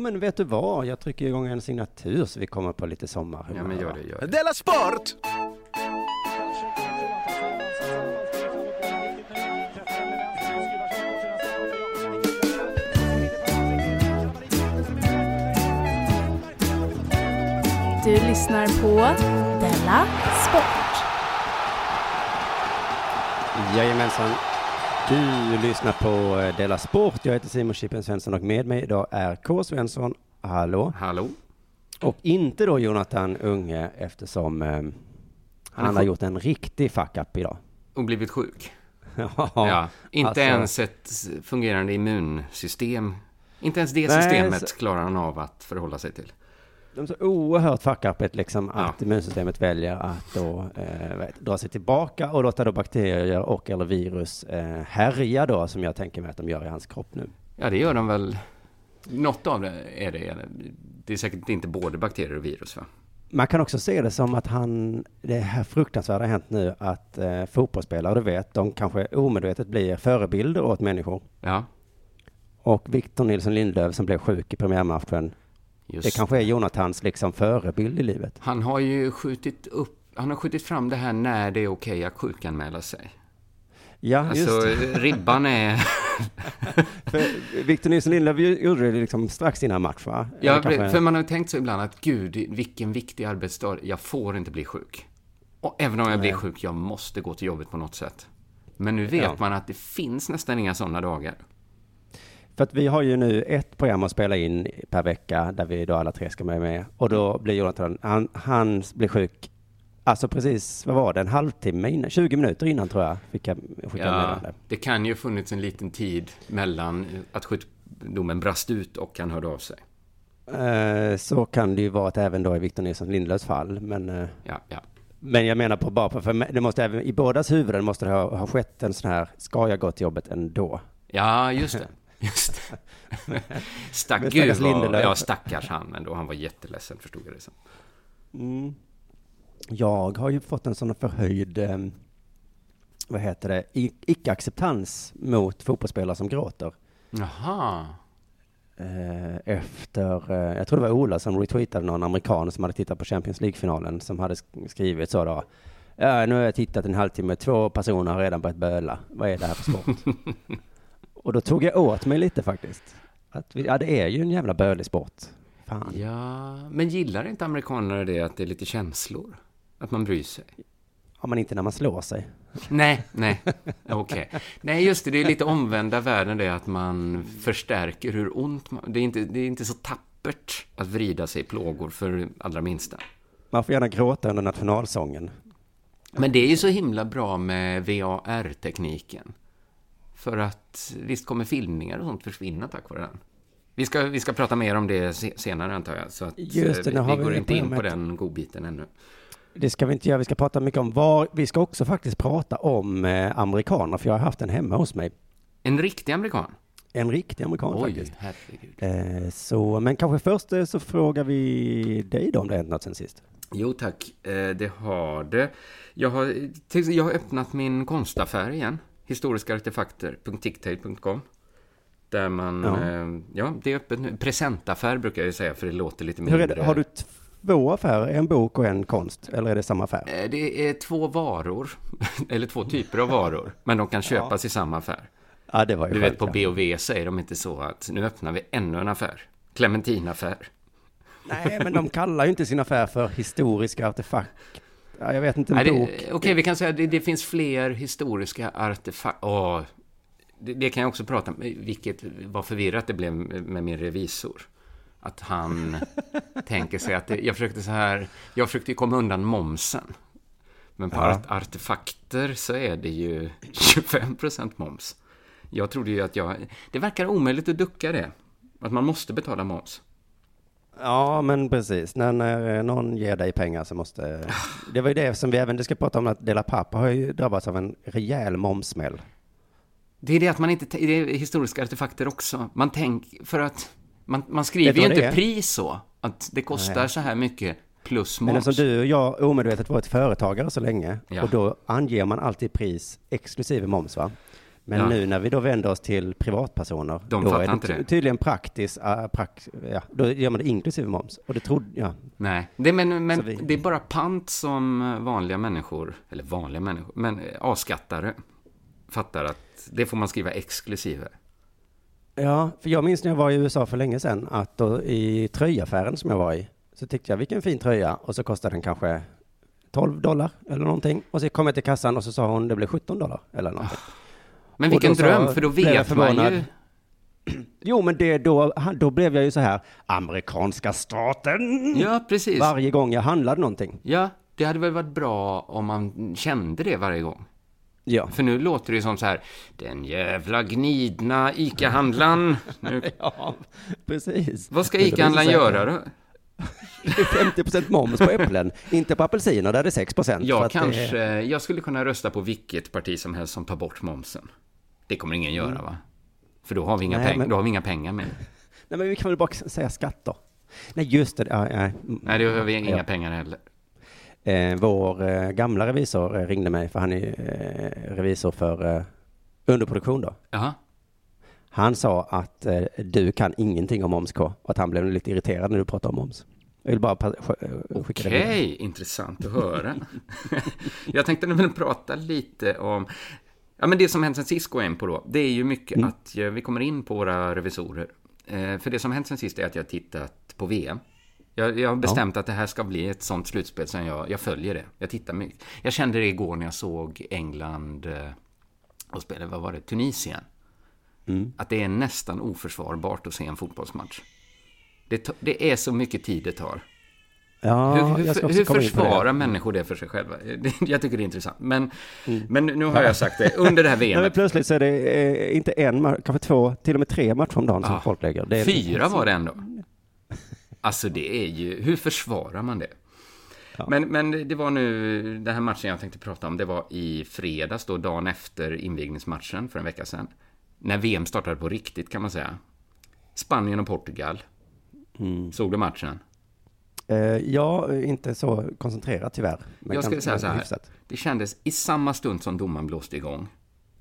men vet du vad? Jag trycker igång en signatur så vi kommer på lite sommarhumör. Ja, men gör det, gör det. Della Sport! Du lyssnar på Della Sport. Jajamensan. Du lyssnar på eh, Dela Sport. Jag heter Simon Chippen Svensson och med mig idag är K. Svensson. Hallå. Hallå? Och inte då Jonathan Unge eftersom eh, han, är har gjort en riktig fuck-up idag. Och blivit sjuk? ja, Ja. Inte alltså- ens ett fungerande immunsystem. Inte ens det Nej, systemet så- klarar han av att förhålla sig till. De är så oerhört fuck-upet liksom Ja. att immunsystemet väljer att då eh, vet, dra sig tillbaka och låta då bakterier och eller virus eh, härja då som jag tänker mig att de gör i hans kropp nu. Ja, det gör de väl. Något av det är det. Det är säkert inte både bakterier och virus, va? Man kan också se det som att han, det här fruktansvärda har hänt nu att eh, fotbollsspelare, du vet, de kanske omedvetet blir förebilder åt människor. Ja, Och Victor Nilsson Lindelöf som blev sjuk i premiärmatchen, just det kanske är Jonathans liksom förebild i livet. Han har ju skjutit upp, han har skjutit fram det här när det är okej att sjukanmäla sig. Ja, Alltså, just ribban är... Victor Nilsson Lindelöf gjorde det liksom strax innan match, va? Ja, kanske- för man har tänkt så ibland att gud, vilken viktig arbetsdag, jag får inte bli sjuk. Och även om jag blir sjuk, jag måste gå till jobbet på något sätt. Men nu vet Ja. man att det finns nästan inga sådana dagar. För att vi har ju nu ett program att spela in per vecka där vi då alla tre ska vara med. Och då blir Jonathan, han, han blir sjuk, alltså precis, vad var det, en halvtimme innan, 20 minuter innan tror jag, fick jag skicka Ja, meddelande. det kan ju ha funnits en liten tid mellan att sjukdomen brast ut och han hörde av sig. Eh, så kan det ju vara att även då i Victor Nilsson Lindelöfs fall, men eh, Ja, ja. men jag menar på bara på, för det måste även, i bådas huvuden måste det ha, ha skett en sån här, ska jag gå till jobbet ändå? Ja, just det. Just det. Stack, Men stackars vad, Lindelöf. ja, stackars han ändå. Han var jätteledsen, förstod jag det som. Mm. Jag har ju fått en sån förhöjd, eh, vad heter det, icke-acceptans mot fotbollsspelare som gråter. Jaha. Eh, efter, eh, jag tror det var Ola som retweetade någon amerikan som hade tittat på Champions League-finalen som hade sk- skrivit så då. Ja, nu har jag tittat en halvtimme, två personer har redan börjat böla. Vad är det här för sport? Och då tog jag åt mig lite faktiskt. Att vi, ja, det är ju en jävla bölig sport. Fan. Ja, men gillar inte amerikaner det att det är lite känslor? Att man bryr sig? Ja, men inte när man slår sig. Nej, nej, okej. Nej, just det, det är lite omvända världen det att man förstärker hur ont man... Det är inte, det är inte så tappert att vrida sig i plågor för allra minsta. Man får gärna gråta under nationalsången. Men det är ju så himla bra med VAR-tekniken. För att visst kommer filmningar och sånt försvinna tack vare den. Vi ska, vi ska prata mer om det se- senare antar jag. Så att Just det, eh, nu har vi vi går inte in på den godbiten ännu. Det ska vi inte göra. Vi ska prata mycket om var. Vi ska också faktiskt prata om eh, amerikaner, för jag har haft en hemma hos mig. En riktig amerikan? En riktig amerikan Oj, faktiskt. herregud. Eh, så, men kanske först eh, så frågar vi dig då om det har hänt något sen sist. Jo tack, eh, det har det. Jag har, jag har öppnat min konstaffär igen. Historiskaartefakter.ticktail.com Där man, Ja. ja. ja, det är öppet nu. Presentaffär brukar jag säga för det låter lite mindre. det? Har du två affärer? En bok och en konst? Eller är det samma affär? Eh, Det är två varor, eller två typer av varor, men de kan köpas i samma affär. Ja, det var ju Du vet, på skönt, B&V säger de inte så att nu öppnar vi ännu en affär. Clementinaffär. ja. Nej, men de kallar ju inte sin affär för historiska artefakt. Ja, jag vet inte, en bok. Okej, vi kan säga att det, det finns fler historiska artefakter. det, det kan jag också prata om, vilket var förvirrat det blev med min revisor. Att han tänker sig att det, jag försökte så här, jag försökte ju komma undan momsen. Men på Ja. art, artefakter så är det ju 25% moms. Jag trodde ju att jag, det verkar omöjligt att ducka det. Att man måste betala moms. Ja, men precis. När, när någon ger dig pengar så måste... Det var ju det som vi även ska prata om, att Dela Pappa har ju drabbats av en rejäl momssmäll. Det är det att man inte, det är historiska artefakter också. Man tänker, för att man, man skriver ju inte pris så. Att det kostar Nej. så här mycket plus Men moms. eftersom du och jag omedvetet varit företagare så länge, Ja. och då anger man alltid pris exklusive moms va? Men Ja. nu när vi då vänder oss till privatpersoner, De då är det det. tydligen praktiskt, uh, prax, ja, då gör man det inklusive moms. Och det trodde jag. Nej, det, men, men vi- det är bara pant som vanliga människor, eller vanliga människor, men A-skattare fattar att det får man skriva exklusive. Ja, för jag minns när jag var i USA för länge sedan att då i tröjaffären som jag var i så tyckte jag vilken fin tröja och så kostade den kanske 12 dollar eller någonting. Och så kom jag till kassan och så sa hon det blev 17 dollar eller någonting. Men vilken dröm, för då vet man ju... Jo, men det, då, då blev jag ju så här, amerikanska staten. Ja, precis. Varje gång jag handlade någonting. Ja, det hade väl varit bra om man kände det varje gång. Ja. För nu låter det ju som så här, den jävla gnidna ICA-handlaren. Ja, precis. vad ska ICA-handlaren det göra då? att Det är 50% moms på äpplen, inte på apelsiner där det är 6 procent. Jag kanske, jag skulle kunna rösta på vilket parti som helst som tar bort momsen. Det kommer ingen göra va? För då har vi inga, Mm. Nej, peng- men- då har vi inga pengar med. Nej, men vi kan väl bara säga skatter. Nej, just det. Ja, ja. Nej, det har vi inga Ja. pengar heller. Eh, vår eh, gamla revisor eh, ringde mig, för han är eh, revisor för eh, underproduktion då. Jaha. Han sa att eh, du kan ingenting om moms K, och att han blev lite irriterad när du pratade om moms. Jag vill bara eh, skicka Okej, det vidare. intressant att höra. jag tänkte nu prata lite om... Ja, men det som hänt sen sist går jag in på då, det är ju mycket Mm. att vi kommer in på våra revisorer. Eh, för det som hänt sen sist är att jag tittat på VM. Jag, jag har bestämt att det här ska bli ett sånt slutspel som jag, jag följer det. Jag tittar mycket. Jag kände det igår när jag såg England eh, och spelade, vad var det, Tunisien. Mm. Att det är nästan oförsvarbart att se en fotbollsmatch. Det, det är så mycket tid det tar. Ja, Hur, hur, hur på det. försvarar människor det för sig själva? Jag tycker det är intressant. Men, men nu har jag sagt det. Under det här Mm. Nej, VMet. plötsligt så är det eh, inte en, ma- kanske två, till och med tre matcher om dagen som Ja. folk lägger. Det Fyra var det ändå. Alltså det är ju, hur försvarar man det? Ja. Men, men det var nu, den här matchen jag tänkte prata om, det var i fredags då, dagen efter invigningsmatchen för en vecka sedan. När VM startade på riktigt kan man säga. Spanien och Portugal. Mm. Såg du matchen? Eh, ja, inte så koncentrerat tyvärr. Men Jag skulle säga så här. hyfsat. Det kändes i samma stund som domaren blåste igång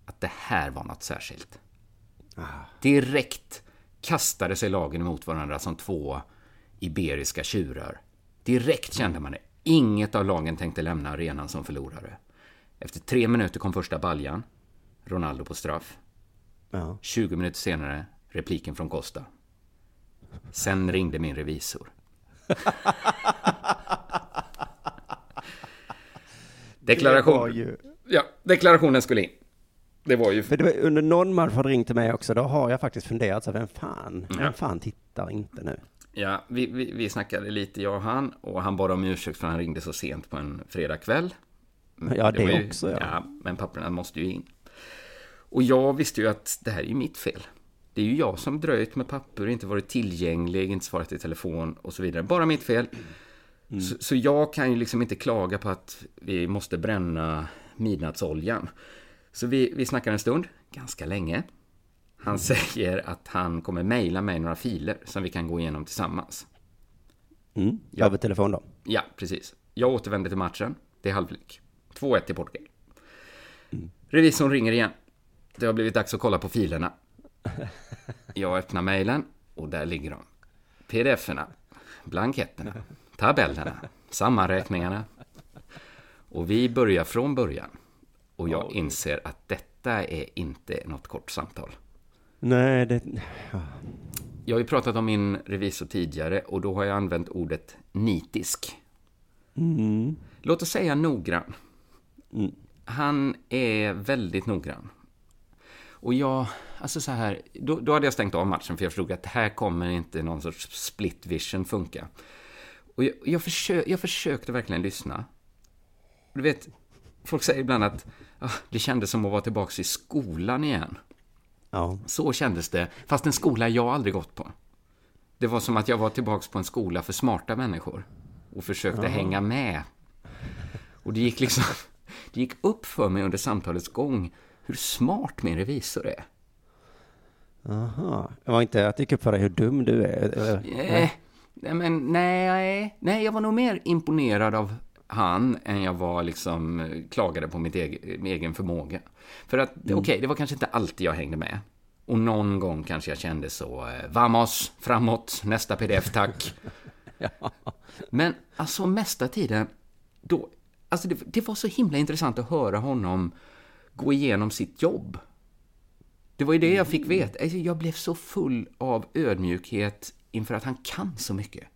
att det här var något särskilt. Ah. Direkt kastade sig lagen emot varandra som två iberiska tjurar. Direkt kände man det. Inget av lagen tänkte lämna arenan som förlorare. Efter tre minuter kom första baljan. Ronaldo på straff. Ja. 20 minuter senare, repliken från Costa. Sen ringde min revisor. Deklaration. Det ju, Ja, deklarationen skulle in. Det var ju... för det var, under någon match har det ringt till mig också. Då har jag faktiskt funderat så vem fan, Ja. vem fan tittar inte nu? Ja, vi, vi, vi snackade lite, jag och han, och han bad om ursäkt för han ringde så sent på en fredagkväll. Ja, det var ju- också, ja. ja. Men papperna måste ju in. Och jag visste ju att det här är ju mitt fel. Det är ju jag som dröjt med papper, inte varit tillgänglig, inte svarat i telefon och så vidare. Bara mitt fel. Mm. Så, så jag kan ju liksom inte klaga på att vi måste bränna midnattsoljan. Så vi, vi snackar en stund, ganska länge. Han Mm. säger att han kommer mejla mig några filer som vi kan gå igenom tillsammans. Mm. Ja. Över telefon då? Ja, precis. Jag återvänder till matchen. Det är halvlek. 2-1 till Portugal. Revisorn ringer igen. Det har blivit dags att kolla på filerna. Jag öppnar mejlen och där ligger de. Pdf-erna, blanketterna, tabellerna, sammanräkningarna. Och vi börjar från början. Och jag inser att detta är inte något kort samtal. Nej, det... Jag har ju pratat om min revisor tidigare och då har jag använt ordet nitisk. Mm. Låt oss säga noggrann. Mm. Han är väldigt noggrann. Och jag, alltså så här, då, då hade jag stängt av matchen för jag förstod att här kommer inte någon sorts split vision funka. Och jag, jag, försö, jag försökte verkligen lyssna. Du vet, folk säger ibland att ah, det kändes som att vara tillbaka i skolan igen. Ja. Så kändes det, fast en skola jag aldrig gått på. Det var som att jag var tillbaka på en skola för smarta människor och försökte hänga med. Och det gick liksom, det gick upp för mig under samtalets gång hur smart min revisor är. Aha. Det var inte att det gick upp för dig hur dum du är? eller? Eh, nej, men nej, nej, jag var nog mer imponerad av han än jag var liksom eh, klagade på mitt egen, min egen förmåga. För att, okej, det var kanske inte alltid jag hängde med. Och någon gång kanske jag kände så, eh, vamos, framåt, nästa pdf tack. Men alltså mesta tiden, då, alltså det, det var så himla intressant att höra honom gå igenom sitt jobb. Det var ju det jag fick veta. Alltså, Jag blev så full av ödmjukhet inför att han kan så mycket.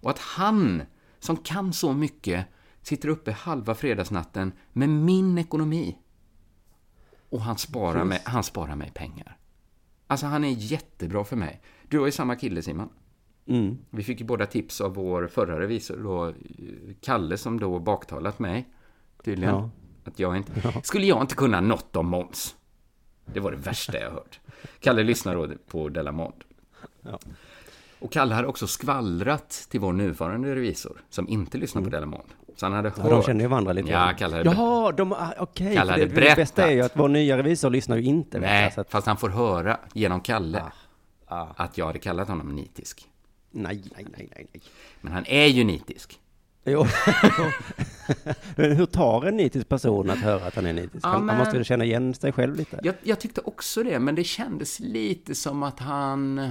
Och att han, som kan så mycket, sitter uppe halva fredagsnatten med min ekonomi. Och han sparar, mig, han sparar mig pengar. Alltså han är jättebra för mig. Du var ju samma kille Simon. Mm. Vi fick ju båda tips av vår förra revisor, då, Kalle, som då baktalat mig, tydligen. Ja. Att jag inte... Skulle jag inte kunna något om moms? Det var det värsta jag hört. Kalle lyssnar då på Delamond. Ja. Och Kalle hade också skvallrat till vår nuvarande revisor, som inte lyssnar på Delamond. Så han hade Mm. Ja, de känner ju varandra lite. Ja, Kalle hade Jaha, de, ah, okej. Kalle hade det, det bästa är ju berättat. att vår nya revisor lyssnar ju inte. Nej, så att, fast han får höra genom Kalle ah, att jag hade kallat honom nitisk. nej, nej, nej, nej, nej. Men han är ju nitisk. Jo. Men hur tar en nitisk person att höra att han är nitisk? Ja, han, han men- måste väl känna igen sig själv lite? Jag, jag tyckte också det, men det kändes lite som att han...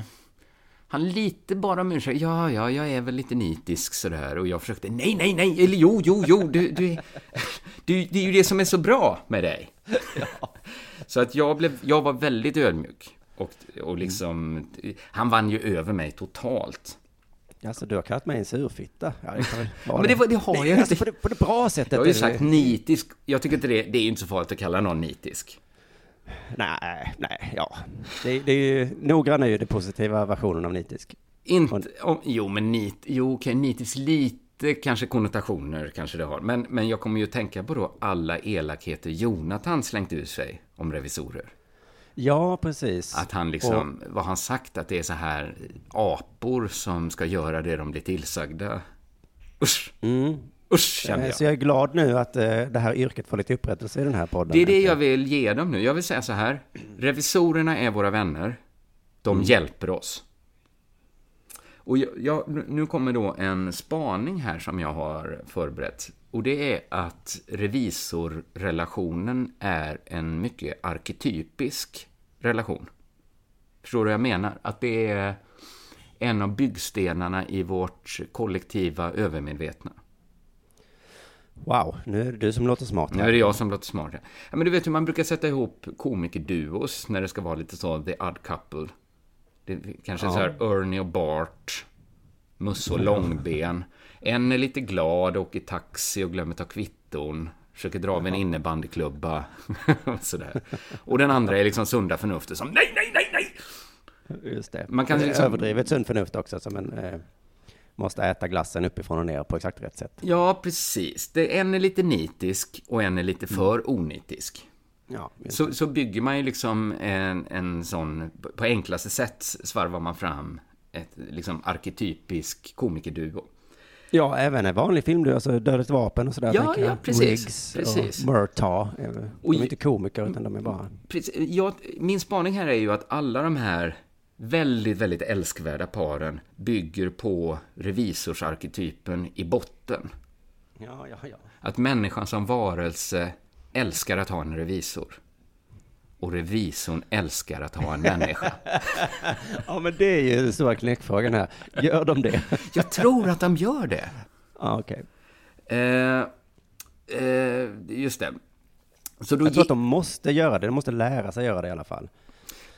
Han lite bara om ursäkt. Ja, ja, jag är väl lite nitisk sådär. Och jag försökte, nej, nej, nej, eller jo, jo, jo, du, du, du, det är ju det som är så bra med dig. Så att jag, blev, jag var väldigt ödmjuk. Och, och liksom, han vann ju över mig totalt. Alltså, du har kallat mig en surfitta. Ja, det Men det, var, det har Nej, jag alltså, på, det, på det bra sättet. Jag har ju sagt nitisk. Jag tycker inte det, det är inte så farligt att kalla någon nitisk. Nej, nej, ja. Det, det är ju, noggrann är ju den positiva versionen av nitisk. Inte, om, jo, men nit, jo, okej, nitisk lite kanske konnotationer kanske det har. Men, men jag kommer ju tänka på då alla elakheter Jonathan slängt ur sig om revisorer. Ja, precis. Att han liksom, vad han sagt, att det är så här apor som ska göra det de blir tillsagda. Usch, Mm. usch kände Eh, jag. Så jag är glad nu att eh, det här yrket får lite upprättelse i den här podden. Det är det jag vill ge dem nu. Jag vill säga så här. Revisorerna är våra vänner. De hjälper oss. Och jag, jag, nu kommer då en spaning här som jag har förberett. Och det är att revisorrelationen är en mycket arketypisk relation. Förstår du vad jag menar? Att det är en av byggstenarna i vårt kollektiva övermedvetna. Wow, nu är det du som låter smart. Nu är det jag som låter smart. Ja, men du vet hur man brukar sätta ihop komikerduos när det ska vara lite så, the odd couple. Det kanske är så här Ernie och Bart, Musse och Långben. En är lite glad, åker taxi och glömmer ta kvitton. Försöker dra av en innebandyklubba. och sådär. Och den andra är liksom sunda förnuftet som nej, nej, nej, nej! Just det. Man kan Det är liksom- Överdrivet sunt förnuft också, som en eh, måste äta glassen uppifrån och ner på exakt rätt sätt. Ja, precis. Det, en är lite nitisk och en är lite för onitisk. Ja, Så, så bygger man ju liksom en, en sån, på enklaste sätt svarvar man fram ett liksom arketypisk komikerduo. Ja, även en vanlig film, du, alltså Dödligt vapen och sådär. Ja, ja, jag. precis, Riggs precis. och Murtaugh. är- De är inte komiker, utan de är bara... Precis, jag, min spaning här är ju att alla de här väldigt, väldigt älskvärda paren bygger på revisorsarketypen i botten. Ja, ja, ja. Att människan som varelse älskar att ha en revisor. Och revisorn älskar att ha en människa. Ja, men det är ju den stora knäckfrågan här. Gör de det? Jag tror att de gör det. Ja, okej. Eh, eh, just det. Så då Jag tror att de måste göra det. De måste lära sig göra det i alla fall.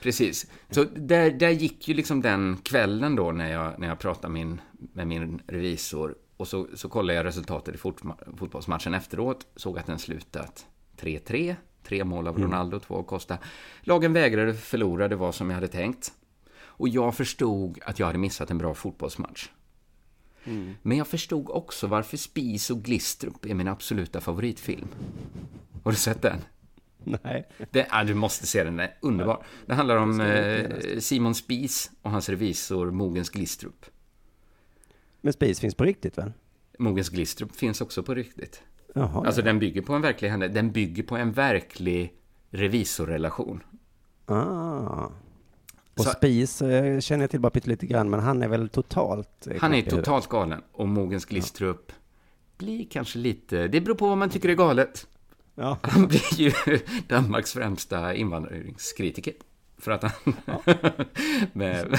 Precis. Så där, där gick ju liksom den kvällen då när jag, när jag pratade min, med min revisor. Och så, så kollade jag resultatet i fot, fotbollsmatchen efteråt. Såg att den slutat 3-3. Tre mål av Ronaldo, två av Costa. Lagen vägrade förlora, det var som jag hade tänkt. Och jag förstod att jag hade missat en bra fotbollsmatch. Men jag förstod också varför Spis och Glistrup är min absoluta favoritfilm. Har du sett den? Nej. Det, ah, du måste se den, den är underbar. Det handlar om eh, Simon Spies och hans revisor Mogens Glistrup. Men Spis finns på riktigt väl? Mogens Glistrup finns också på riktigt. Jaha. Alltså den bygger på en verklig händelse. Den bygger på en verklig revisorrelation. Ah. Och Så- Spis eh, känner jag till bara pyttelite grann, men han är väl totalt... eh, Han är totalt galen. Och Mogens Glistrup blir kanske lite... Det beror på vad man tycker är galet. Ja. Han blir ju Danmarks främsta invandringskritiker. För att han... men,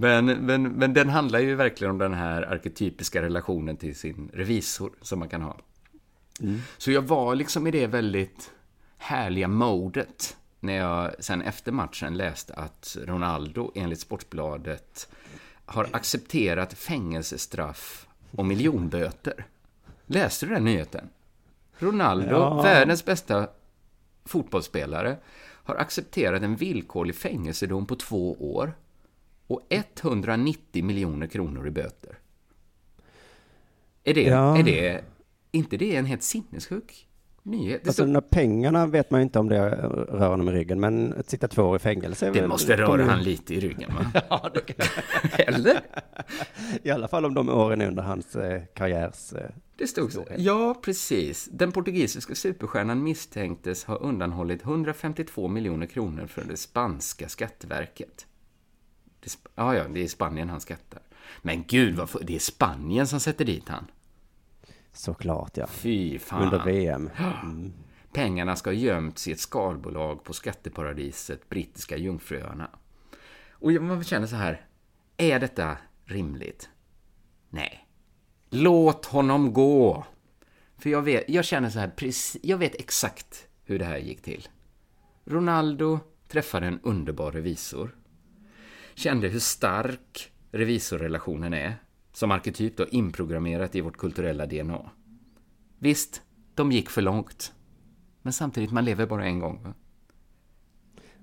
men, men, men den handlar ju verkligen om den här arketypiska relationen till sin revisor som man kan ha. Så jag var liksom i det väldigt härliga modet när jag sen efter matchen läste att Ronaldo enligt Sportbladet har accepterat fängelsestraff och miljonböter. Läste du den nyheten? Ronaldo, Ja. världens bästa fotbollsspelare, har accepterat en villkorlig fängelsedom på två år och 190 miljoner kronor i böter. Är det, Ja. är det inte det en helt sinnessjuk nyhet? Alltså de där pengarna vet man ju inte om det rör honom i ryggen, men att sitta två år i fängelse det måste röra han lite i ryggen, va? Ja, det kan... Eller? I alla fall om de åren under hans eh, karriärs... Eh, Det stod så. Ja, precis. Den portugisiska superstjärnan misstänktes ha undanhållit 152 miljoner kronor från det spanska skatteverket. Det, ja, ja, det är Spanien han skattar. Men gud, vad det är Spanien som sätter dit han. såklart ja. Fy fan. Under VM. Mm. Pengarna ska ha gömts i ett skalbolag på skatteparadiset Brittiska Jungfruöarna. Och man känner så här, är detta rimligt? Nej. Låt honom gå! För jag, vet, jag känner så här, precis, jag vet exakt hur det här gick till. Ronaldo träffade en underbar revisor. Kände hur stark revisorrelationen är, som arketyp då inprogrammerat i vårt kulturella DNA. Visst, de gick för långt. Men samtidigt, man lever bara en gång. Va?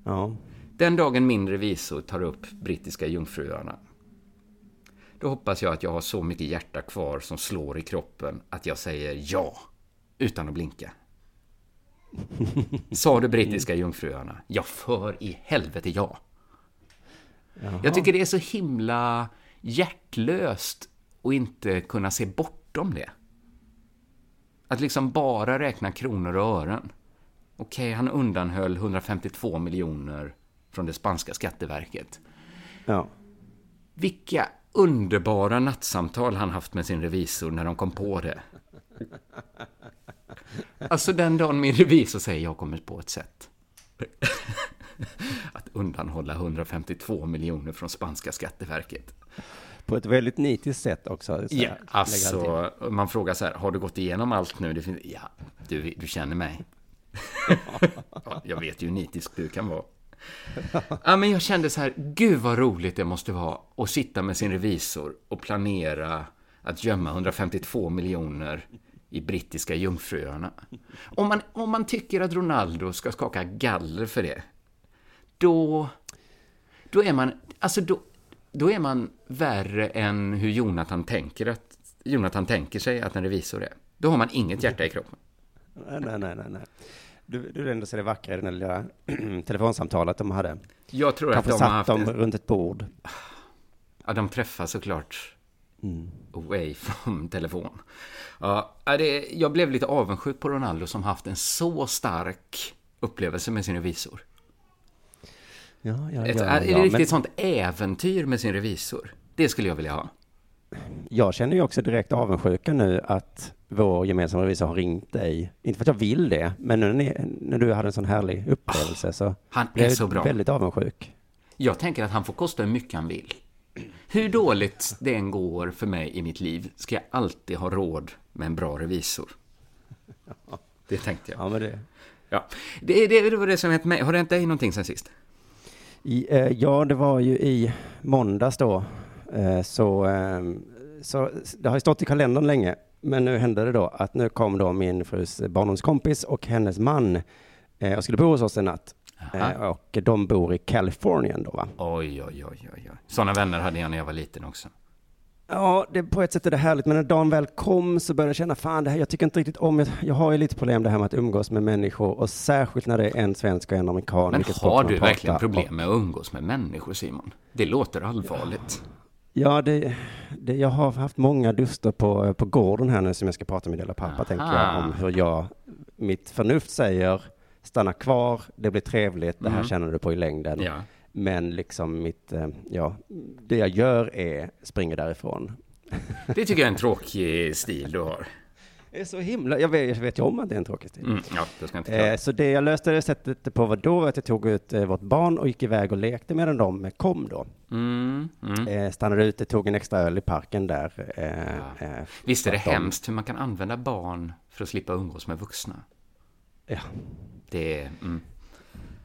Ja. Den dagen min revisor tar upp brittiska jungfruöarna, då hoppas jag att jag har så mycket hjärta kvar som slår i kroppen att jag säger ja, utan att blinka. Sa du brittiska jungfruöarna? Ja, för i helvete ja. Jaha. Jag tycker det är så himla hjärtlöst att inte kunna se bortom det. Att liksom bara räkna kronor och ören. Okej, han undanhöll 152 miljoner från det spanska skatteverket. ja. Vilka underbara nattsamtal han haft med sin revisor när de kom på det. Alltså den dagen min revisor säger jag kommit på ett sätt. Att undanhålla 152 miljoner från spanska skatteverket. På ett väldigt nitiskt sätt också. Ja, alltså, man frågar så här, har du gått igenom allt nu? Det finns, ja, du, du känner mig. ja, jag vet ju hur nitisk du kan vara. Ja, men jag kände så här, gud vad roligt det måste vara att sitta med sin revisor och planera att gömma 152 miljoner i brittiska jungfruöarna. Om man, om man tycker att Ronaldo ska skaka galler för det, då, då är man, alltså då, då är man värre än hur Jonathan tänker, att, Jonathan tänker sig att en revisor är. Då har man inget hjärta i kroppen. Nej, nej, nej, nej. Du, du ändå se det vackra i det lilla telefonsamtalet de hade. Jag tror att Kanske de har satt haft... dem runt ett bord. ja, de träffas såklart Mm. away from telefon. Ja, det, jag blev lite avundsjuk på Ronaldo som haft en så stark upplevelse med sin revisor. Ja, ja, Ett, ja, är det ja. riktigt Men sånt äventyr med sin revisor? Det skulle jag vilja ha. jag känner ju också direkt avundsjuka nu att vår gemensamma revisor har ringt dig. Inte för att jag vill det, men nu när, när du hade en sån härlig upplevelse så Han blev är så bra. väldigt avundsjuk. Jag tänker att han får kosta hur mycket han vill. Hur dåligt det än går för mig i mitt liv ska jag alltid ha råd med en bra revisor. Det tänkte jag. Ja, men det... Ja. Det, det, det var det som hette mig. Har det hänt dig någonting sen sist? I, eh, ja, det var ju i måndags då. Eh, så, eh, så det har ju stått i kalendern länge. Men nu hände det då att nu kom då min frus barndomskompis och hennes man eh, och skulle bo hos oss en natt. Och de bor i Kalifornien då va? Oj, oj, oj, oj, oj. Sådana vänner hade jag när jag var liten också. Ja, det, på ett sätt är det härligt, men när dagen väl kom så började jag känna, fan det här, jag tycker inte riktigt om, jag, jag har ju lite problem det här med att umgås med människor och särskilt när det är en svensk och en amerikan. Men har du verkligen problem med att umgås med människor, Simon? Det låter allvarligt. Ja, det, det, jag har haft många duster på, på gården här nu som jag ska prata med Dela pappa, Aha. tänker jag, om hur jag, mitt förnuft säger, stanna kvar, det blir trevligt, det här Mm. känner du på i längden. Ja. Men liksom mitt, eh, ja, det jag gör är springer därifrån. Det tycker jag är en tråkig stil du har. Det är så himla, jag vet, jag vet ju om att det är en tråkig stil. Mm, ja, det ska inte. Eh, så det jag löste det sättet på var då att jag tog ut eh, vårt barn och gick iväg och lekte medan de kom då. Mm, mm. Eh, stannade ute, tog en extra öl i parken där. Eh, Visst är det de- hemskt hur man kan använda barn för att slippa umgås med vuxna? Ja, Det är... Mm.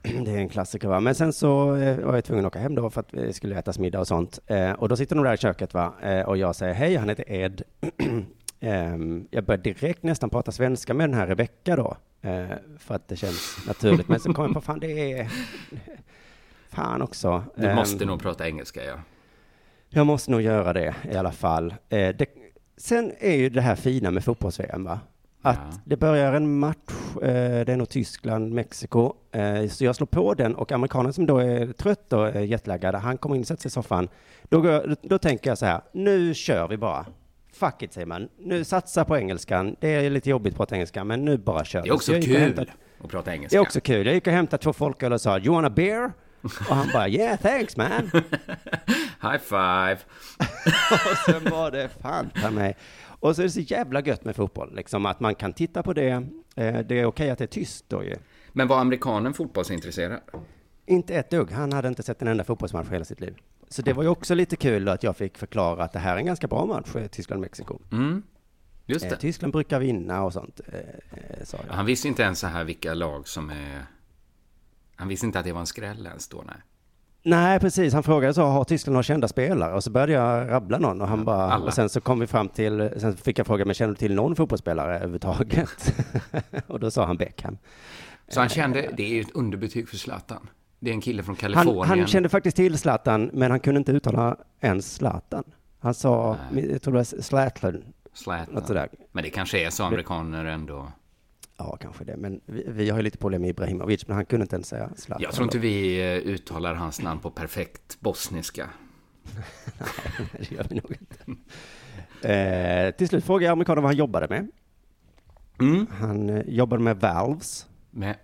det är en klassiker va. Men sen så eh, var jag tvungen att åka hem då för att vi skulle ätas middag och sånt. Eh, och då sitter de där i köket va. Eh, och jag säger hej, han heter Ed. Ehm, jag börjar direkt nästan prata svenska med den här Rebecka då. Eh, för att det känns naturligt. Men så kom jag på, fan det är... Fan också. Du Ehm, måste nog prata engelska, ja. Jag måste nog göra det i alla fall. Eh, det, sen är ju det här fina med fotbolls-VM va? Att Ja. det börjar en match, eh, det är nog Tyskland, Mexiko. Eh, så jag slår på den och amerikanen som då är trött och är jetlaggad, han kommer in och sätter sig i soffan. Då, går, då tänker jag så här, nu kör vi bara. Fuck it säger man. Nu satsa på engelskan. Det är lite jobbigt att prata engelska, men nu bara kör Det vi. är Så också kul hämtade- att prata Det engelska. är också kul. Jag gick och hämtade två folköl och sa, you want a beer? Och han bara, yeah thanks man. High five! Och sen var det fan ta mig. Och så är det så jävla gött med fotboll, liksom att man kan titta på det. Eh, Det är okej att det är tyst då ju. Men var amerikanen fotbollsintresserad? Inte ett dugg. Han hade inte sett en enda fotbollsmatch hela sitt liv. Så det var ju också lite kul att jag fick förklara att det här är en ganska bra match, eh, Tyskland-Mexiko. Mm, just Eh, det. Tyskland brukar vinna och sånt, sa jag. Han visste inte ens så här vilka lag som är... Han visste inte att det var en skräll ens då, nej. Nej, precis. Han frågade så, har Tyskland några kända spelare? Och så började jag rabbla någon och han bara, alla. och sen så kom vi fram till, sen fick jag fråga, men känner du till någon fotbollsspelare överhuvudtaget? och då sa han Beckham. Så han kände, det är ju ett underbetyg för Zlatan. Det är en kille från Han, Kalifornien. han kände faktiskt till Zlatan, men han kunde inte uttala ens Zlatan. Han sa, jag tror det var Zlatan, Zlatan. Men det kanske är så amerikaner ändå. Ja, kanske det. Men vi, vi har ju lite problem med Ibrahimovic, men han kunde inte ens säga Zlatan. Jag tror inte vi eh, uttalar hans namn på perfekt bosniska. det gör vi nog inte. Eh, till slut frågade jag amerikanen vad han jobbade med. Mm. Han eh, jobbade med valves. Med,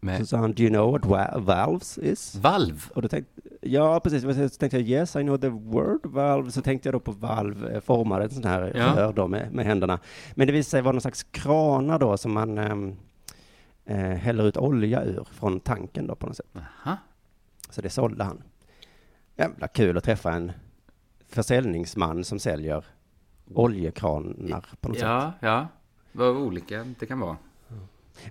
Så med sa han, do you know what valves is? valv. Och då tänkte, ja precis, så tänkte jag yes I know the word valve, så tänkte jag då på valv, eh, ett sånt här Ja. rör då med, med händerna. Men det visade sig vara någon slags kranar då som man ehm, eh, häller ut olja ur från tanken då på något sätt. Aha. Så det sålde han. Jävla kul att träffa en försäljningsman som säljer oljekranar på något sätt. Ja, ja. Vad olika det kan vara.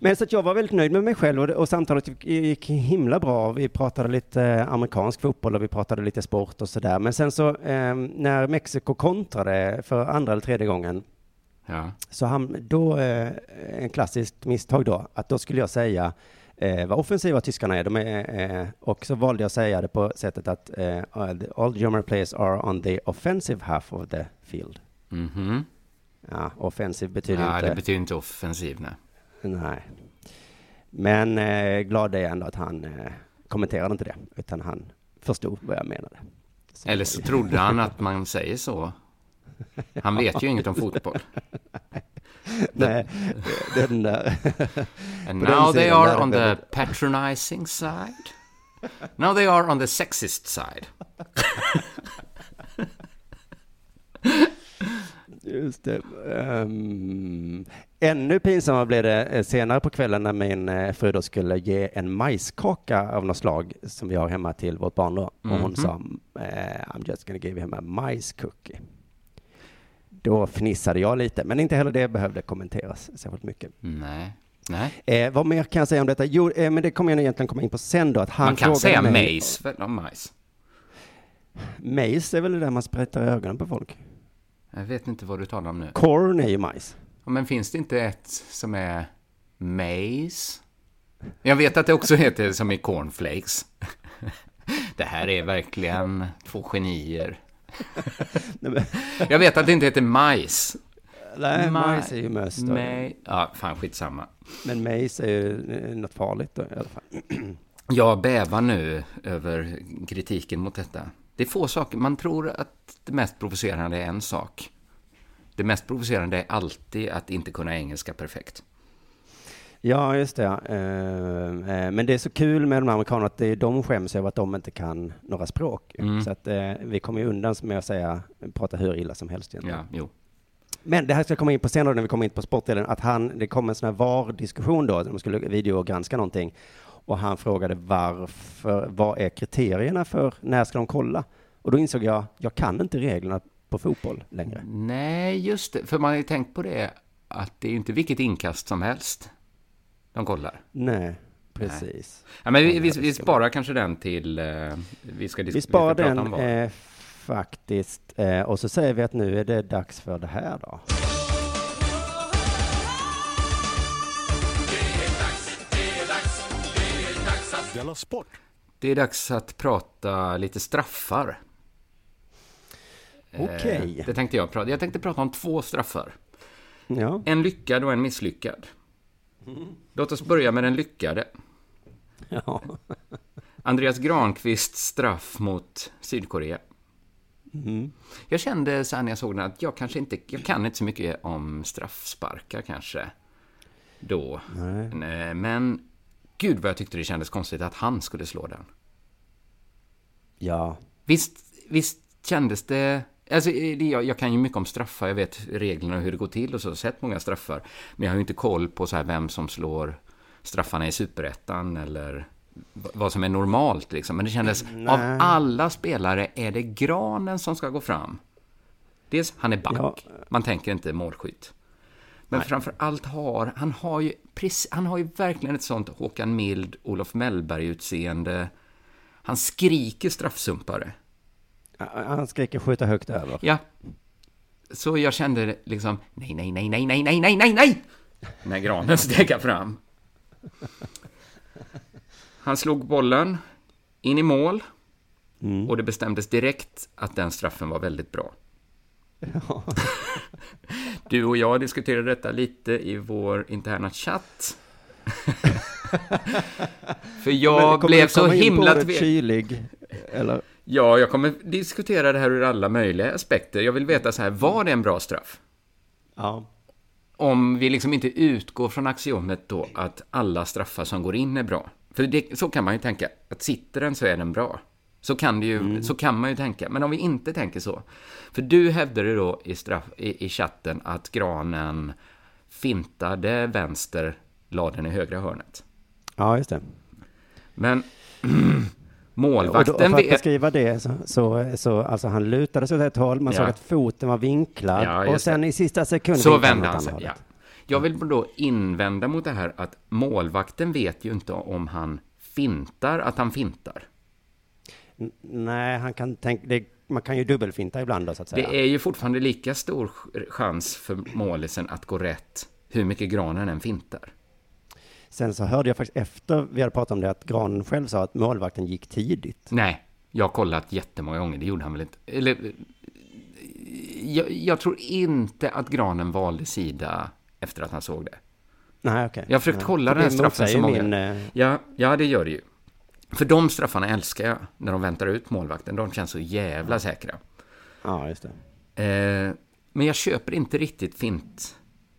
Men så att jag var väldigt nöjd med mig själv och, och samtalet gick- gick himla bra. Vi pratade lite eh, amerikansk fotboll och vi pratade lite sport och sådär. Men sen så eh, när Mexiko kontrade för andra eller tredje gången Ja. så han, då, eh, en klassiskt misstag då, att då skulle jag säga eh, vad offensiva tyskarna är. De är eh, och så valde jag att säga det på sättet att eh, all German players are on the offensive half of the field. Mhm. Ja, offensiv betyder Ja, inte... det betyder inte offensiv, nej. Nej. Men eh, glad är jag ändå att han eh, kommenterade inte det, utan han förstod vad jag menade. Så- Eller så trodde han att man säger så. Han vet ju inget om fotboll. Nej, den där... And now they are on the patronizing side. Now they are on the sexist side. Just det. Ehm, ännu pinsammare blev det eh, senare på kvällen när min eh, fru då skulle ge en majskaka av något slag som vi har hemma till vårt barn då. Och hon Mhm. sa, eh, I'm just gonna give him a majscookie. Då fnissade jag lite, men inte heller det behövde kommenteras särskilt mycket. Nej. Nej. Eh, vad mer kan jag säga om detta? Jo, eh, men det kommer jag egentligen komma in på sen då. Att han Man kan säga mig, majs väl om majs. Majs är väl det där man sprättar i ögonen på folk? Jag vet inte vad du talar om nu. Corn är ju majs. Men finns det inte ett som är maize? Jag vet att det också heter som i cornflakes. Det här är verkligen två genier. Jag vet att det inte heter majs. Nej, Ma- majs är ju möss Ja, fan skitsamma. Men majs är ju eh, något farligt då, i alla fall. Jag bävar nu över kritiken mot detta. Det är få saker. Man tror att det mest provocerande är en sak. Det mest provocerande är alltid att inte kunna engelska perfekt. Ja, just det. ja. Eh, eh, Men det är så kul med de här amerikanerna att det är de skäms över att de inte kan några språk. Mm. Så att eh, vi kommer ju undan med att säga, prata hur illa som helst egentligen. Ja, jo. Men det här ska jag komma in på senare när vi kommer in på sportdelen, att han, det kom en sån här VAR-diskussion då, de skulle videogranska någonting. Och han frågade varför, vad är kriterierna för när ska de kolla? Och då insåg jag, jag kan inte reglerna på fotboll längre. Nej, just det. För man har ju tänkt på det, att det är ju inte vilket inkast som helst de kollar. Nej, precis. Ja, men vi, vi, vi sparar kanske den till... Eh, vi ska, Vi sparar ska prata den eh, faktiskt, eh, och så säger vi att nu är det dags för det här då. Sport! Det är dags att prata lite straffar. Eh, Okej. Det tänkte jag prata. Jag tänkte prata om två straffar. Ja, En lyckad och en misslyckad. Låt oss börja med den lyckade. ja. Andreas Granqvists straff mot Sydkorea. Mm. Jag kände så när jag såg den att jag kanske inte, jag kan inte så mycket om straffsparkar kanske. Då. Nej. Eh, Men gud vad jag tyckte det kändes konstigt att han skulle slå den. ja. Visst, visst kändes det... Alltså, det- jag, jag kan ju mycket om straffar, jag vet reglerna och hur det går till och så, jag har sett många straffar. Men jag har ju inte koll på så här vem som slår straffarna i superettan eller vad som är normalt liksom. Men det kändes, av alla spelare är det Granen som ska gå fram. Dels, han är back. Ja. Man tänker inte målskytt. Men framför allt har han har ju han har ju verkligen ett sånt Håkan Mild, Olof Mellberg-utseende. Han skriker straffsumpare. Han skriker skjuta högt över. Ja. Så jag kände liksom, nej, nej, nej, nej, nej, nej, nej, nej, nej! När granen stegade fram. Han slog bollen in i mål och det bestämdes direkt att den straffen var väldigt bra. Du och jag diskuterade detta lite i vår interna chatt. För jag kommer blev så komma in på himla kylig, eller? Ja, jag kommer diskutera det här ur alla möjliga aspekter. Jag vill veta så här, var det en bra straff? Ja. Om vi liksom inte utgår från axiomet då att alla straffar som går in är bra. För det, så kan man ju tänka, att sitter den så är den bra. Så kan, det ju, så kan man ju tänka. Men om vi inte tänker så. För du hävdade då i, straff, i, i chatten att granen fintade vänster, la den i högra hörnet. ja, just det. Men Och då, målvakten för att vet... beskriva det så, så, så alltså han lutade sig åt ett håll, man Ja. såg att foten var vinklad Ja, och sen i sista sekund Så vände han sig, ja. Jag vill då invända mot det här att målvakten vet ju inte om han fintar att han fintar. N- Nej, han kan tänka, det, man kan ju dubbelfinta ibland då, så att säga. Det är ju fortfarande lika stor ch- chans för målisen att gå rätt hur mycket granen än fintar. Sen så hörde jag faktiskt efter vi hade pratat om det att Granen själv sa att målvakten gick tidigt. Nej, jag har kollat jättemånga gånger, det gjorde han väl inte. Eller, jag, jag tror inte att granen valde sida efter att han såg det. Nej, okej. Jag har försökt Nej. kolla den det straffen så många. min, eh, Ja, ja, det gör det ju. För de straffarna älskar jag, när de väntar ut målvakten. De känns så jävla säkra. Ja, just det. Eh, men jag köper inte riktigt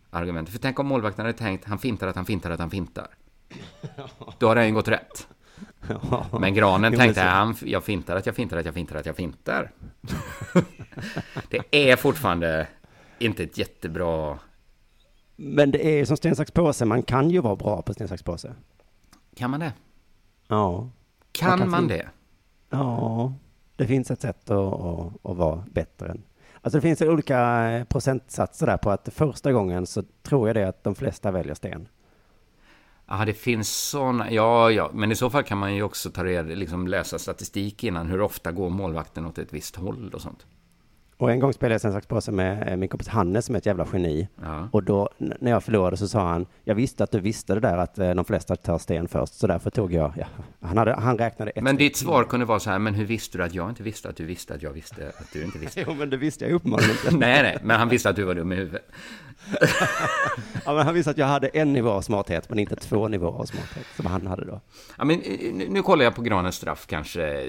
fint-argumentet. För tänk om målvakten hade tänkt, han fintar att han fintar att han fintar. Då hade han ju gått rätt. Ja. Men granen Jo, tänkte, han, jag fintar att jag fintar att jag fintar att jag fintar. det är fortfarande inte ett jättebra... Men det är som sten, sax, påse. Man kan ju vara bra på sten, sax, påse. Kan man det? Ja. Kan Man kan man det? Ja, det finns ett sätt att, att, att vara bättre. än- Alltså det finns olika eh, procentsatser där på att första gången så tror jag det att de flesta väljer sten. Ja, det finns sådana. Ja, ja, men i så fall kan man ju också ta reda, liksom läsa statistik innan. Hur ofta går målvakten åt ett visst håll och sånt. Och en gång spelade jag sten, sax, påse med eh, min kompis Hannes som är ett jävla geni. Ja. Och då när jag förlorade så sa han, jag visste att du visste det där att eh, de flesta tar sten först, så därför tog jag, ja, han, hade, han räknade ett Men ditt svar kunde vara så här, men hur visste du att jag inte visste att du visste att jag visste att du inte visste? Jo, men det visste jag uppenbarligen inte. nej, nej, men han visste att du var dum i huvudet. Ja, men han visste att jag hade en nivå av smarthet, men inte två nivåer av smarthet, som han hade då. Ja, men eh, nu, kollar jag på Granens straff kanske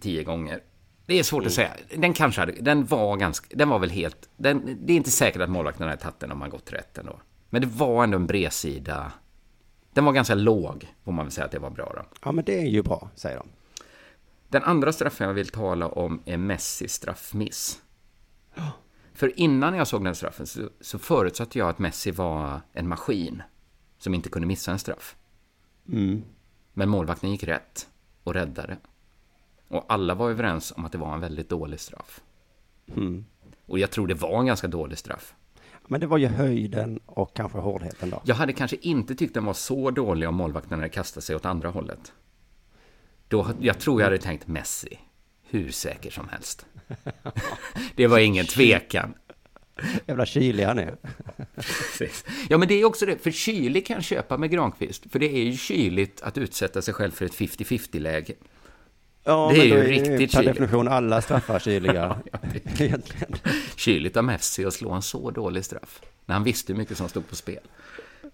tio gånger. Det är svårt att säga. Den kanske hade, den var ganska, den var väl helt, den, det är inte säkert att målvakten hade tagit den om man gått rätt ändå. Men det var ändå en bredsida Den var ganska låg, får man väl säga att det var bra då. Ja, men det är ju bra, säger de. Den andra straffen jag vill tala om är Messis straffmiss. För innan jag såg den straffen så, så förutsatte jag att Messi var en maskin som inte kunde missa en straff. Men målvakten gick rätt och räddade. Och alla var överens om att det var en väldigt dålig straff. Och jag tror det var en ganska dålig straff. Men det var ju höjden och kanske hårdheten då. Jag hade kanske inte tyckt den var så dålig om målvakten hade kastat sig åt andra hållet. Då, jag tror jag hade tänkt Messi, hur säker som helst. det var ingen tvekan. Jävla kylig han är. Ja, men det är också det, för kylig kan jag köpa med Granqvist, för det är ju kyligt att utsätta sig själv för ett 50-50-läge. Ja, Det är ju riktigt per kyligt. definition alla straffar kyliga. Ja. Kyligt av Messi att slå en så dålig straff, när han visste hur mycket som stod på spel.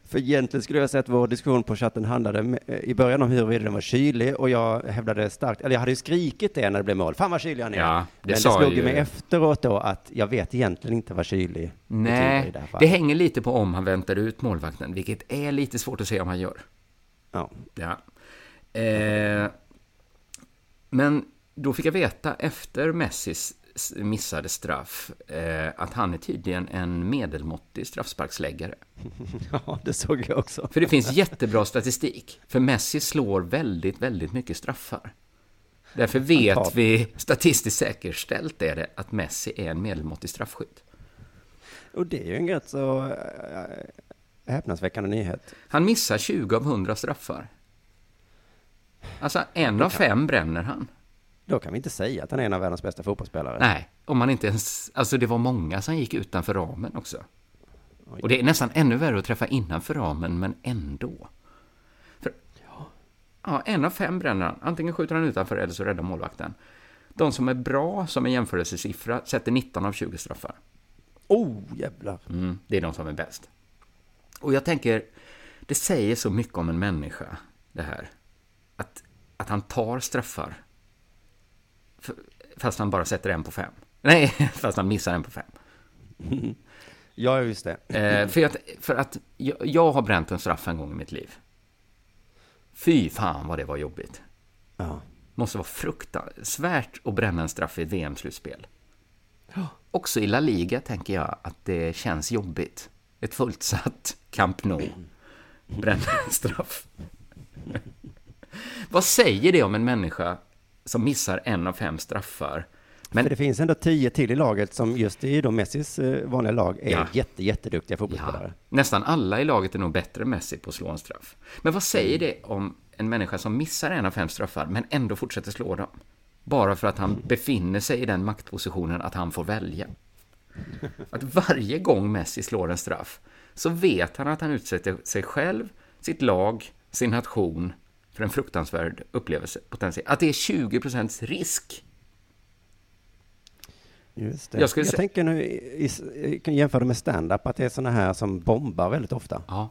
För egentligen skulle jag säga att vår diskussion på chatten handlade med- i början om huruvida den var kylig och jag hävdade starkt, eller jag hade ju skrikit det när det blev mål. Fan vad kylig han är. Ja, det Men det slog ju- mig efteråt då att jag vet egentligen inte vad kylig Nej, det det hänger lite på om han väntar ut målvakten, vilket är lite svårt att säga om han gör. Ja. Ja. Eh, men då fick jag veta efter Messis missade straff eh, att han är tydligen en medelmåttig straffsparksläggare. ja, det såg jag också. För det finns jättebra statistik. För Messi slår väldigt, väldigt mycket straffar. Därför vet vi, statistiskt säkerställt är det, att Messi är en medelmåttig straffskytt. Och det är ju en rätt så äh, häpnadsväckande nyhet. Han missar 20 av 100 straffar. Alltså, en av fem bränner han. Då kan vi inte säga att han är en av världens bästa fotbollsspelare. Nej, om man inte ens... Alltså det var många som gick utanför ramen också. Och det är nästan ännu värre att träffa innanför ramen, men ändå. För, ja, en av fem bränner han. Antingen skjuter han utanför eller så räddar målvakten. De som är bra som en jämförelsesiffra sätter 19 av 20 straffar. Oh, jävlar. Mm, det är de som är bäst. Och jag tänker, det säger så mycket om en människa, det här. Att, att han tar straffar. Fast han bara sätter en på fem. Nej, fast han missar en på fem. Ja, just det. Eh, för, att, för att jag, jag har bränt en straff en gång i mitt liv. Fy fan vad det var jobbigt. Ja. Måste vara fruktansvärt att bränna en straff i ett VM-slutspel. Också i La Liga tänker jag att det känns jobbigt. Ett fullsatt Camp Nou. Bränna en straff. Vad säger det om en människa som missar en av fem straffar? Men För det finns ändå tio till i laget som just i då Messis eh, vanliga lag är Ja. jätte, jätteduktiga Ja, fotbollsspelare. nästan alla i laget är nog bättre än Messi på att slå en straff. Men vad säger det om en människa som missar en av fem straffar, men ändå fortsätter slå dem? Bara för att han befinner sig i den maktpositionen att han får välja. Att varje gång Messi slår en straff, så vet han att han utsätter sig själv, sitt lag, sin nation för en fruktansvärd upplevelse. Potentiell. Att det är 20% risk. Just det. Jag Jag, tänker nu, i, i, jämföra med stand-up, att det är sådana här som bombar väldigt ofta. Ja,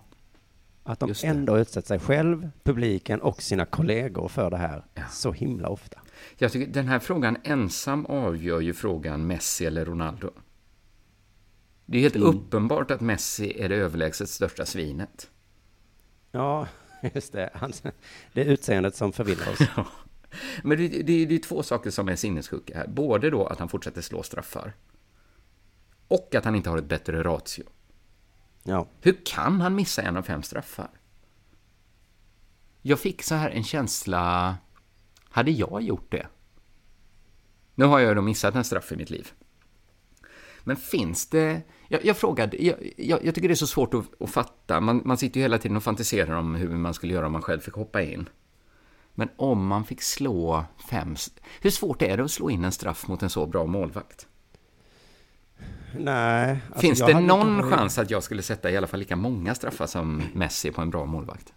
Att de ändå utsätter sig själv, publiken och sina kollegor för det här Ja. så himla ofta. Jag tycker den här frågan ensam avgör ju frågan Messi eller Ronaldo. Det är helt uppenbart att Messi är det överlägset största svinet. Ja, just det. Han, det är utseendet som förvillar oss. Men det, det, det är två saker som är sinnessjuka här. Både då att han fortsätter slå straffar och att han inte har ett bättre ratio. Ja. Hur kan han missa en av fem straffar? Jag fick så här en känsla, hade jag gjort det? Nu har jag då missat en straff i mitt liv. Men finns det... Jag, jag frågade, jag, jag, jag tycker det är så svårt att, att fatta. Man, man sitter ju hela tiden och fantiserar om hur man skulle göra om man själv fick hoppa in. Men om man fick slå fem... Hur svårt är det att slå in en straff mot en så bra målvakt? Nej. alltså Finns det någon kanske- chans att jag skulle sätta i alla fall lika många straffar som Messi på en bra målvakt?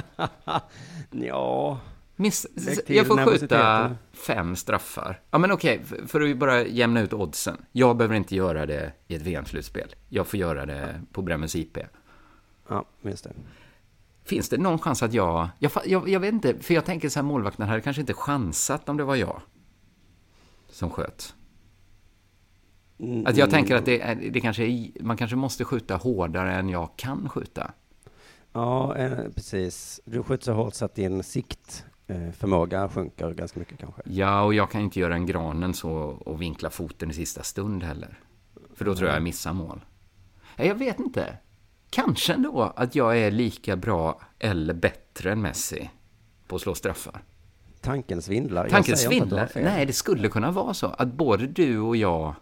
Ja. Miss, jag får skjuta fem straffar. Ja, men okej, för, för att bara jämna ut oddsen. Jag behöver inte göra det i ett VM-slutspel. Jag får göra det på Bremmens IP. Ja, just det. Finns det någon chans att jag... Jag, jag... jag vet inte, för jag tänker så här, målvakten hade kanske inte chansat om det var jag som sköt. Mm, Att jag tänker att det, det kanske är, man kanske måste skjuta hårdare än jag kan skjuta. Ja, eh, precis. Du skjuter så hårt så att din siktförmåga sjunker ganska mycket kanske. Ja, och jag kan inte göra en granen så och vinkla foten i sista stund heller. För då tror jag jag missar mål. Nej, Jag vet inte. Kanske ändå att jag är lika bra eller bättre än Messi på att slå straffar. Tanken svindlar. Jag Tanken svindlar. Nej, det skulle kunna vara så att både du och jag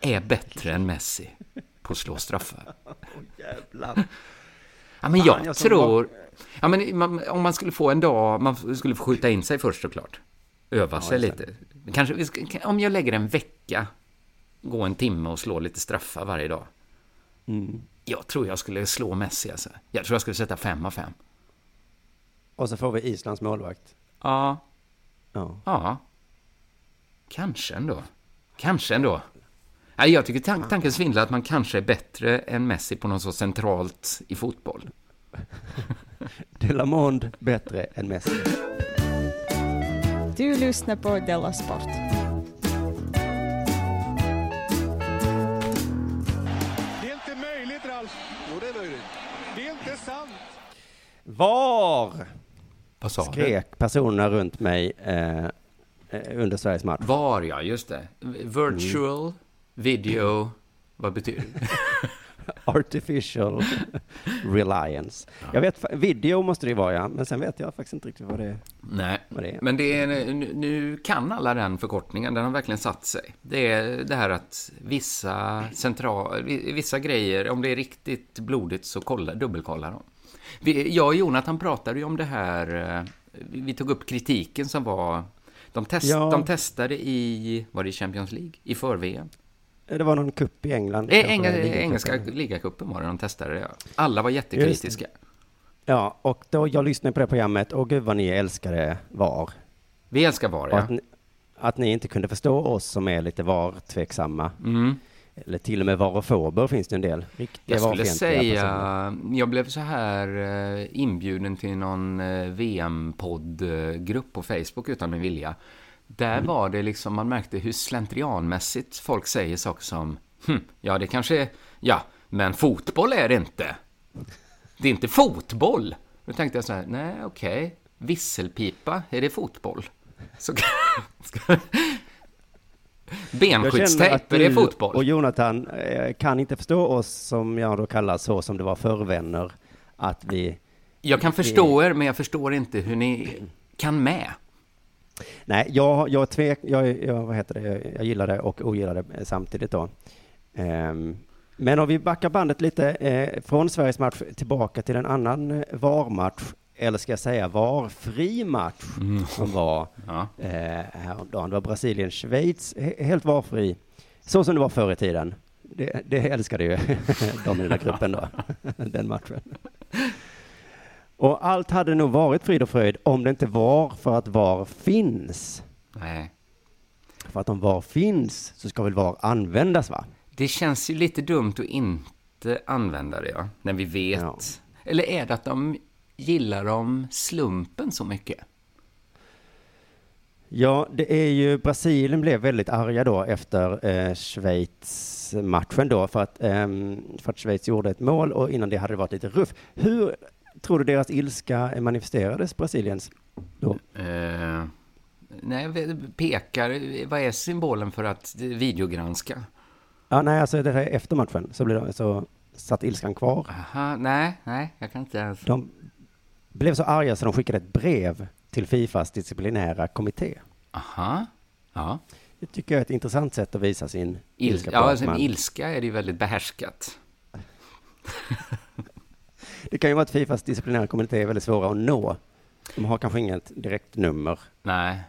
är bättre än Messi på att slå straffar. Jävlar. Ja, men Fan, jag, jag som tror... Ja, men man, om man skulle få en dag, man skulle få skjuta in sig först såklart. Öva sig just lite. Kanske, om jag lägger en vecka, gå en timme och slå lite straffar varje dag. Mm. Jag tror jag skulle slå Messi alltså. Jag tror jag skulle sätta fem av fem. Och så får vi Islands målvakt. Ja, Ja. ja. Kanske ändå. Kanske ändå. Nej, jag tycker tan- tanken svindlar att man kanske är bättre än Messi på något så centralt i fotboll. Delamond bättre än Messi. Du lyssnar på Della Sport. Det är inte möjligt, Ralf. Jo, det är möjligt. Det är inte sant. Var Vad sa du? skrek personerna runt mig eh, eh, under Sveriges match? Var, ja, just det. Virtual video, vad betyder det? Artificial reliance. Jag vet, video måste det vara ja, men sen vet jag faktiskt inte riktigt vad det är. Nej, Vad det är. men det är, nu, kan alla den förkortningen, den har verkligen satt sig. Det är det här att vissa central, vissa grejer, om det är riktigt blodigt så kolla, dubbelkollar de. Vi, jag och Jonathan pratade ju om det här, eh, vi tog upp kritiken som var, de, test, Ja. de testade i, var det Champions League? I för-VM? Det var någon kupp i England. Enga, ligacupen. engelska ligacupen var det de testade, ja. Alla var jättekritiska. Ja, och då jag lyssnade på det programmet, och gud vad ni älskade VAR. Vi älskar VAR, ja. att, ni, att ni inte kunde förstå oss som är lite VAR-tveksamma. Mm. Eller till och med VAR-fober finns det en del. Riktiga Jag skulle personer. säga, jag blev så här eh, inbjuden till någon eh, VM-poddgrupp på Facebook utan min vilja. Där var det liksom, man märkte hur slentrianmässigt folk säger saker som, hm, ja det kanske är, ja, men fotboll är det inte. Det är inte fotboll. Då tänkte jag så här, nej okej, visselpipa, är det fotboll? Så, benskyddstejp, är det fotboll? och Jonathan eh, kan inte förstå oss som jag då kallar så som det var förvänner. Att vi, Jag kan förstå er, men jag förstår inte hur ni kan med. Nej, jag, jag tvek, jag, jag, vad heter det, jag, gillar det och ogillar det samtidigt då. Ehm, men om vi backar bandet lite eh, från Sveriges match tillbaka till en annan VAR-match, eller ska jag säga VAR-fri match, som var Ja. eh, häromdagen. Det var Brasilien-Schweiz, he- helt varfri. Så som det var förr i tiden. Det, det älskade ju de i den här gruppen då, den matchen. Och allt hade nog varit frid och fröjd om det inte var för att VAR finns. Nej. För att om VAR finns så ska väl VAR användas va? Det känns ju lite dumt att inte använda det, ja, när vi vet. Ja. Eller är det att de gillar om slumpen så mycket? Ja, det är ju, Brasilien blev väldigt arga då efter eh, Schweiz-matchen då för att, ehm, för att Schweiz gjorde ett mål och innan det hade det varit lite ruff. Hur tror du deras ilska manifesterades, Brasiliens? Då? Eh, nej, pekar, vad är symbolen för att videogranska? Ja, nej, alltså det här efter matchen så, blev de, så satt ilskan kvar. Aha, nej, nej, jag kan inte ens... De blev så arga så de skickade ett brev till Fifas disciplinära kommitté. Aha, ja. Det tycker jag är ett intressant sätt att visa sin Il, ilska ja, alltså, ilska är det ju väldigt behärskat. Det kan ju vara att Fifas disciplinära kommitté är väldigt svåra att nå. De har kanske inget direkt nummer. Nej,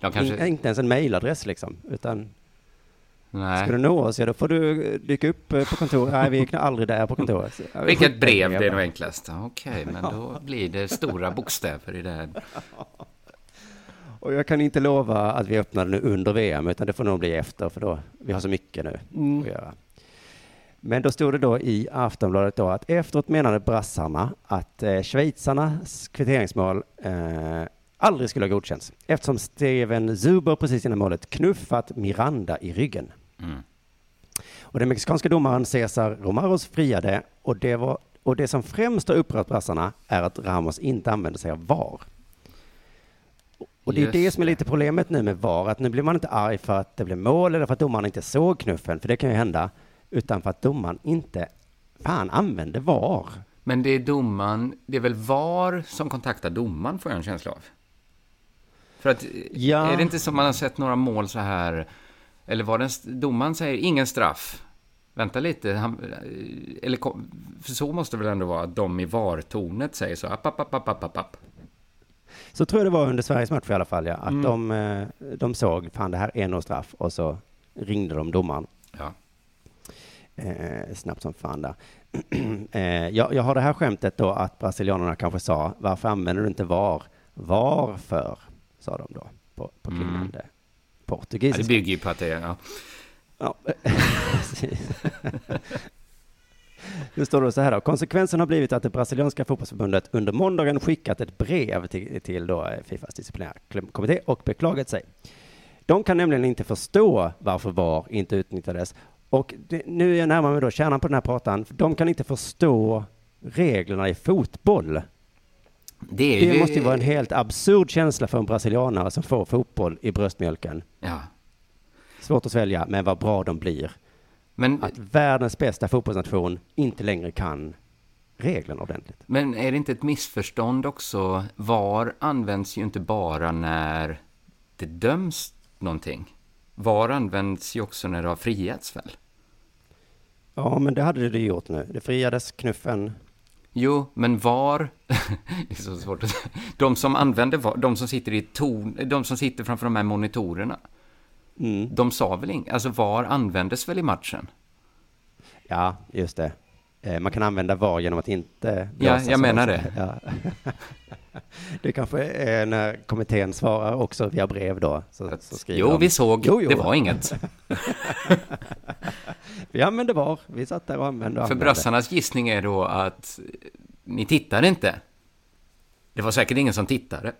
de kanske... In, inte ens en mailadress liksom, utan nej. ska du nå oss, ja då får du eh, dyka upp eh, på kontoret. Nej, vi är aldrig där på kontoret. Vilket brev, det är nog enklast. Okej, men då blir det stora bokstäver i det här. Och jag kan inte lova att vi öppnar nu under VM, utan det får nog bli efter, för då, vi har så mycket nu att göra. Men då stod det då i Aftonbladet då att efteråt menade brassarna att eh, schweizarnas kvitteringsmål eh, aldrig skulle ha godkänts eftersom Steven Zuber precis innan målet knuffat Miranda i ryggen. Mm. Och den mexikanska domaren Cesar Romaros friade och det var Och det som främst har upprört brassarna är att Ramos inte använder sig av VAR. Och det är Just det som är lite problemet nu med VAR, att nu blir man inte arg för att det blev mål eller för att domaren inte såg knuffen, för det kan ju hända, utan för att domaren inte, fan, använde VAR. Men det är domaren, det är väl VAR som kontaktar domaren får jag en känsla av. För att, Ja. är det inte som man har sett några mål så här, eller var det, en- domaren säger ingen straff. Vänta lite, han, eller kom- för så måste det väl ändå vara att de i VAR-tornet säger så, app, app, app, app, app, app, app. Så tror jag det var under Sveriges match i alla fall, ja, att Mm. de, eh, de såg, fan det här är nog straff, och så ringde de domaren. Ja. Eh, snabbt som fan där. eh, jag, jag har det här skämtet då att brasilianerna kanske sa, varför använder du inte VAR? Varför? Sa de då på, på Mm. klingande Ja, portugisiska. det bygger ju på att det är, ja. Ja, precis. Nu står det så här då. Konsekvensen har blivit att det brasilianska fotbollsförbundet under måndagen skickat ett brev till, till då eh, Fifas disciplinärkommitté och beklagat sig. De kan nämligen inte förstå varför VAR inte utnyttjades. Och det, nu är jag närmare mig då kärnan på den här pratan. De kan inte förstå reglerna i fotboll. Det, är Det måste ju vara en helt absurd känsla för en brasilianare som får fotboll i bröstmjölken. Ja. Svårt att svälja, men vad bra de blir. Men, att världens bästa fotbollsnation inte längre kan reglerna ordentligt. men är det inte ett missförstånd också? VAR används ju inte bara när det döms någonting. VAR används ju också när det har friats väl? Ja, men det hade det gjort nu. Det friades knuffen. Jo, men VAR... det är så svårt att. De som använder VAR, de som sitter i torn, de som sitter framför de här monitorerna, Mm. de sa väl inget? Alltså VAR användes väl i matchen? Ja, just det. Eh, Man kan använda VAR genom att inte Ja, jag menar det. Ja. Det kanske är när kommittén svarar också via brev då. Så, så Jo, de, vi såg, Jo, jo. det var inget. Vi använde VAR. Vi satt där och använde och För använde. brassarnas gissning är då att ni tittade inte. Det var säkert ingen som tittade.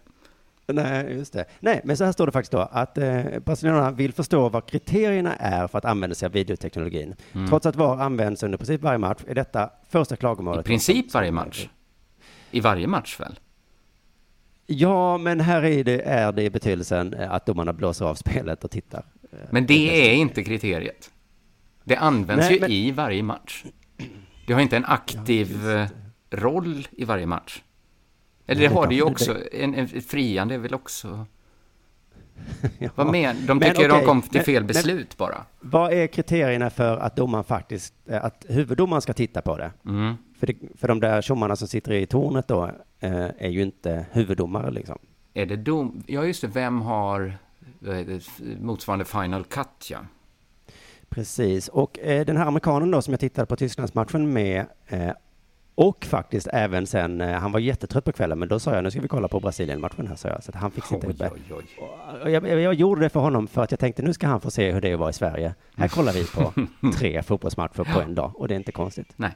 Nej, just det. Nej, men så här står det faktiskt då att eh, brasilianerna vill förstå vad kriterierna är för att använda sig av videoteknologin. Mm. Trots att VAR används under precis varje match är detta första klagomålet. I princip varje match. I varje match väl? Ja, men här är det, är det betydelsen eh, att domarna blåser av spelet och tittar. Eh, Men det är inte kriteriet. Det används Nej, ju men- i varje match. Det har inte en aktiv eh, roll i varje match. Eller det har det ju också. En, en friande är väl också... Ja. Vad men? De Men tycker de kom till men- fel men- beslut bara. Vad är kriterierna för att domaren faktiskt, eh, att huvuddomaren ska titta på det? Mm. För, det, för de där tjommarna som sitter i tornet då eh, är ju inte huvuddomare liksom. Är det dom... Ja, just det. Vem har det, motsvarande final cut, ja. Precis, och eh, den här amerikanen då som jag tittade på Tysklandsmatchen med eh, och faktiskt även sen, eh, han var jättetrött på kvällen, men då sa jag nu ska vi kolla på Brasilien-matchen här, sa jag, så att han fick sitta uppe. jag, jag, jag gjorde det för honom för att jag tänkte nu ska han få se hur det är att vara i Sverige. Här kollar vi på tre fotbollsmatcher på en dag och det är inte konstigt. Nej.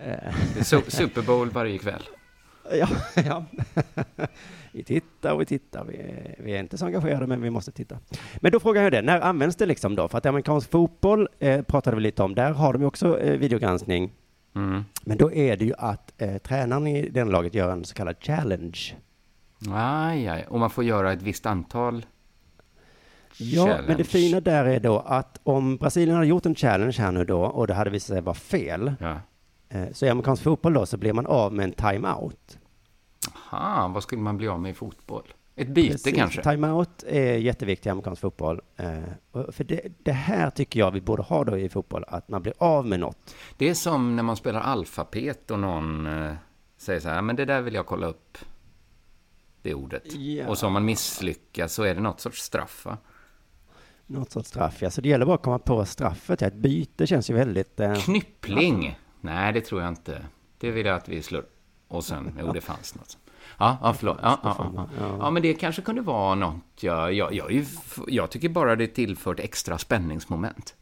Eh, Super Bowl varje kväll. ja, ja. vi tittar och vi tittar. Vi är, vi är inte så engagerade, men vi måste titta. Men då frågar jag det, när används det liksom då? För att amerikansk fotboll eh, pratade vi lite om, där har de ju också eh, videogranskning. Mm. Men då är det ju att eh, tränaren i den laget gör en så kallad challenge. Aj, aj. Och man får göra ett visst antal Ja, men det fina där är då att om Brasilien hade gjort en challenge här nu då och det hade visat sig vara fel, Ja. eh, så i amerikansk fotboll då så blir man av med en timeout. Aha, vad skulle man bli av med i fotboll? Ett byte Precis. kanske? Timeout är jätteviktigt i amerikansk fotboll. Eh, för det, det här tycker jag vi borde ha då i fotboll, att man blir av med något. Det är som när man spelar alfabet och någon eh, säger så här, men det där vill jag kolla upp. Det ordet. Ja. Och så om man misslyckas så är det något sorts straff, va? Något sorts straff, ja. Så det gäller bara att komma på straffet. Ja, ett byte känns ju väldigt... Eh, Knyppling? Nej, det tror jag inte. Det vill jag att vi slår. Och sen, jo, det fanns något. Ja, ja förlåt. Ja, ja, ja. ja, men det kanske kunde vara något. Jag, jag, jag, jag tycker bara det tillfört extra spänningsmoment.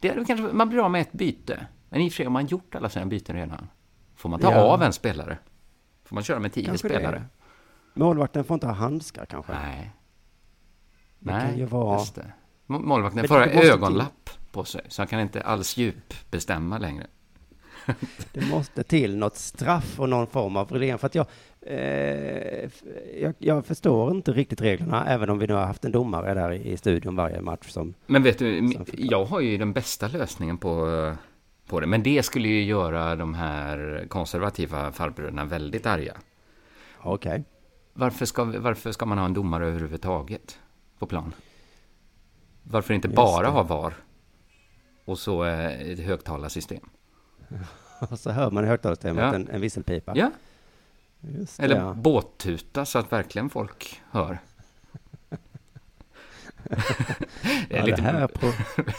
Det är, kanske, man blir av med ett byte. Men i och för sig, har man gjort alla sina byten redan? Får man ta av en spelare? Får man köra med tio Kanske det. spelare? Målvakten får inte ha handskar kanske. Nej. Det Nej, kan ju vara- just det. Må- Målvakten får ha det måste till- ögonlapp på sig, så han kan inte alls djup bestämma längre. det måste till något straff och någon form av reglering. För att jag, eh, jag, jag förstår inte riktigt reglerna, även om vi nu har haft en domare där i studion varje match som... Men vet du, jag har ju den bästa lösningen på, på det. Men det skulle ju göra de här konservativa farbröderna väldigt arga. Okej. Varför ska, varför ska man ha en domare överhuvudtaget på plan? Varför inte Just bara det. ha VAR? Och så eh, ett högtalarsystem. Och så hör man i högtalarsystemet Ja. en, en visselpipa. Ja, Just det, eller ja. båttuta så att verkligen folk hör. det är Ja, lite det här på,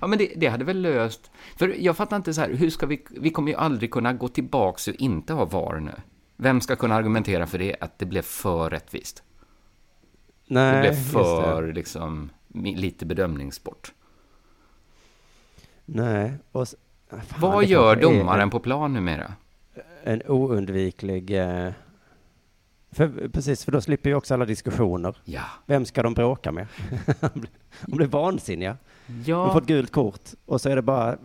Ja, men det, det hade väl löst... För jag fattar inte så här, hur ska vi... Vi kommer ju aldrig kunna gå tillbaks och inte ha VAR nu. Vem ska kunna argumentera för det, att det blev för rättvist? Det nej, blev just för, det. liksom, lite bedömningssport. Nej. Och, fan, Vad det gör kanske är domaren på plan numera? En, oundviklig... Eh, för, precis, för då slipper ju också alla diskussioner. Ja. Vem ska de bråka med? de blir vansinniga. De får Ja, ett gult kort och så är det bara...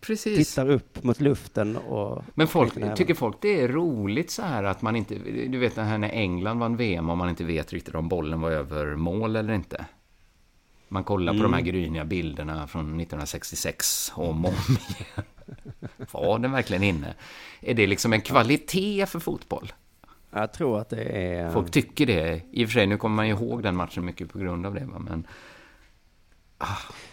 precis. Tittar upp mot luften och... Men folk, tycker folk det är roligt så här att man inte... Du vet när England vann VM och man inte vet riktigt om bollen var över mål eller inte. Man kollar på de här gryniga bilderna från 1966 om och om igen. Var den verkligen inne? Är det liksom en kvalitet för fotboll? Jag tror att det är... Folk tycker det. I och för sig, nu kommer man ju ihåg den matchen mycket på grund av det. Men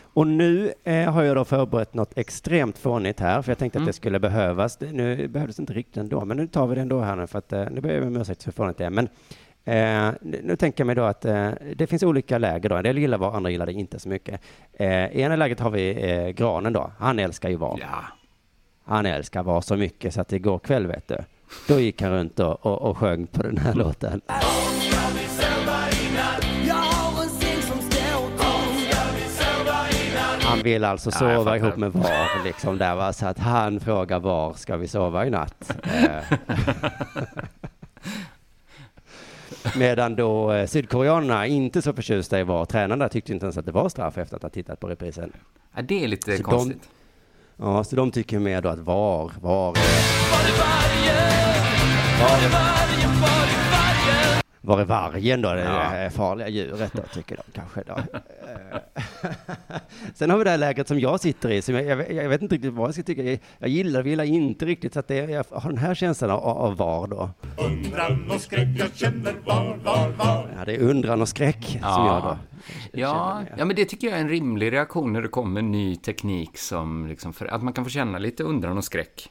Och nu eh, har jag då förberett något extremt fånigt här, för jag tänkte att Mm. det skulle behövas. Det, nu behövdes inte riktigt ändå, men nu tar vi det ändå här nu, för att eh, nu ber jag om ursäkt för hur fånigt det är. Men eh, nu tänker jag mig då att eh, det finns olika läger då. En del gillar VAR, andra gillar det inte så mycket. I ena läget har vi Granen då. Han älskar ju VAR. ja, Han älskar VAR så mycket så att igår kväll, vet du, då gick han runt och, och, och sjöng på den här låten. Han vill alltså Ja, sova ihop med VAR, liksom där va? Så att han frågar var ska vi sova i natt? Eh. Medan då eh, sydkoreanerna inte så förtjusta i VAR, tränarna tyckte inte ens att det var straff efter att ha tittat på reprisen. Ja, det är lite Så de- konstigt. Ja, så de tycker mer då att VAR, VAR är... Var är, var är vargen då? Det Ja. farliga djuret då, tycker de kanske då. Eh, Sen har vi det här lägret som jag sitter i, som jag, jag, jag vet inte riktigt vad jag ska tycka. Jag, jag gillar det, gillar inte riktigt, så att det, jag har den här känslan av, av VAR då. Undran och skräck jag känner var, var, var. Ja, det är undran och skräck som Ja. jag då Ja, ja, men det tycker jag är en rimlig reaktion när det kommer ny teknik som liksom, för att man kan få känna lite undran och skräck.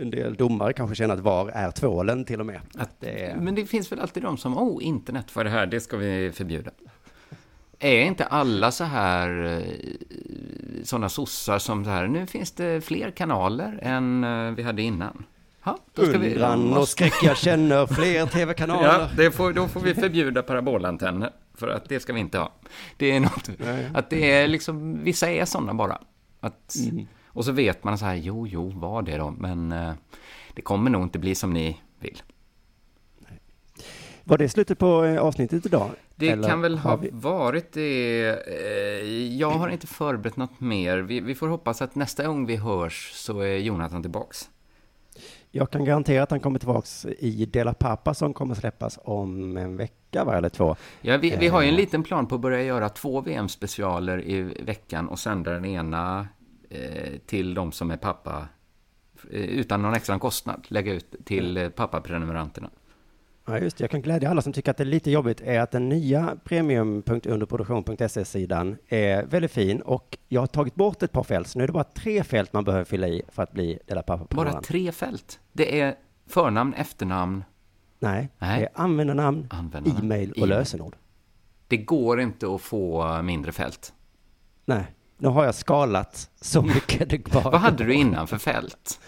En del domare kanske känner att VAR är tvålen till och med. Att det. Men det finns väl alltid de som, oh, internet, är det här, det ska vi förbjuda. Är inte alla så här sådana sossar som så här, nu finns det fler kanaler än eh, vi hade innan. Ja, då ska vi... Undran och skräck, jag känner fler tv-kanaler. Ja, får, då får vi förbjuda parabolantenner, för att det ska vi inte ha. Det är något, att det är liksom, vissa är sådana bara. Att, Och så vet man så här, jo, jo, var det då, men eh, det kommer nog inte bli som ni vill. Var det slutet på eh, avsnittet idag? Det Eller kan väl ha vi- varit det. Eh, Jag har inte förberett något mer. Vi, vi får hoppas att nästa gång vi hörs så är Jonathan tillbaks. Jag kan garantera att han kommer tillbaks i Dela Pappa som kommer släppas om en vecka, va, eller två. Ja, vi, vi har ju en liten plan på att börja göra två VM-specialer i veckan och sända den ena till de som är pappa eh, utan någon extra kostnad. Lägga ut till eh, pappaprenumeranterna. Ja, just det. Jag kan glädja alla som tycker att det är lite jobbigt är att den nya premium.underproduktion.se-sidan är väldigt fin och jag har tagit bort ett par fält, så nu är det bara tre fält man behöver fylla i för att bli Dela Pappa Bara tre fält. Det är förnamn, efternamn. Nej, Nej. det är användarnamn, Användarnamn, e-mail och e-mail. lösenord. Det går inte att få mindre fält. Nej, nu har jag skalat så mycket det bara Vad hade du innan för fält?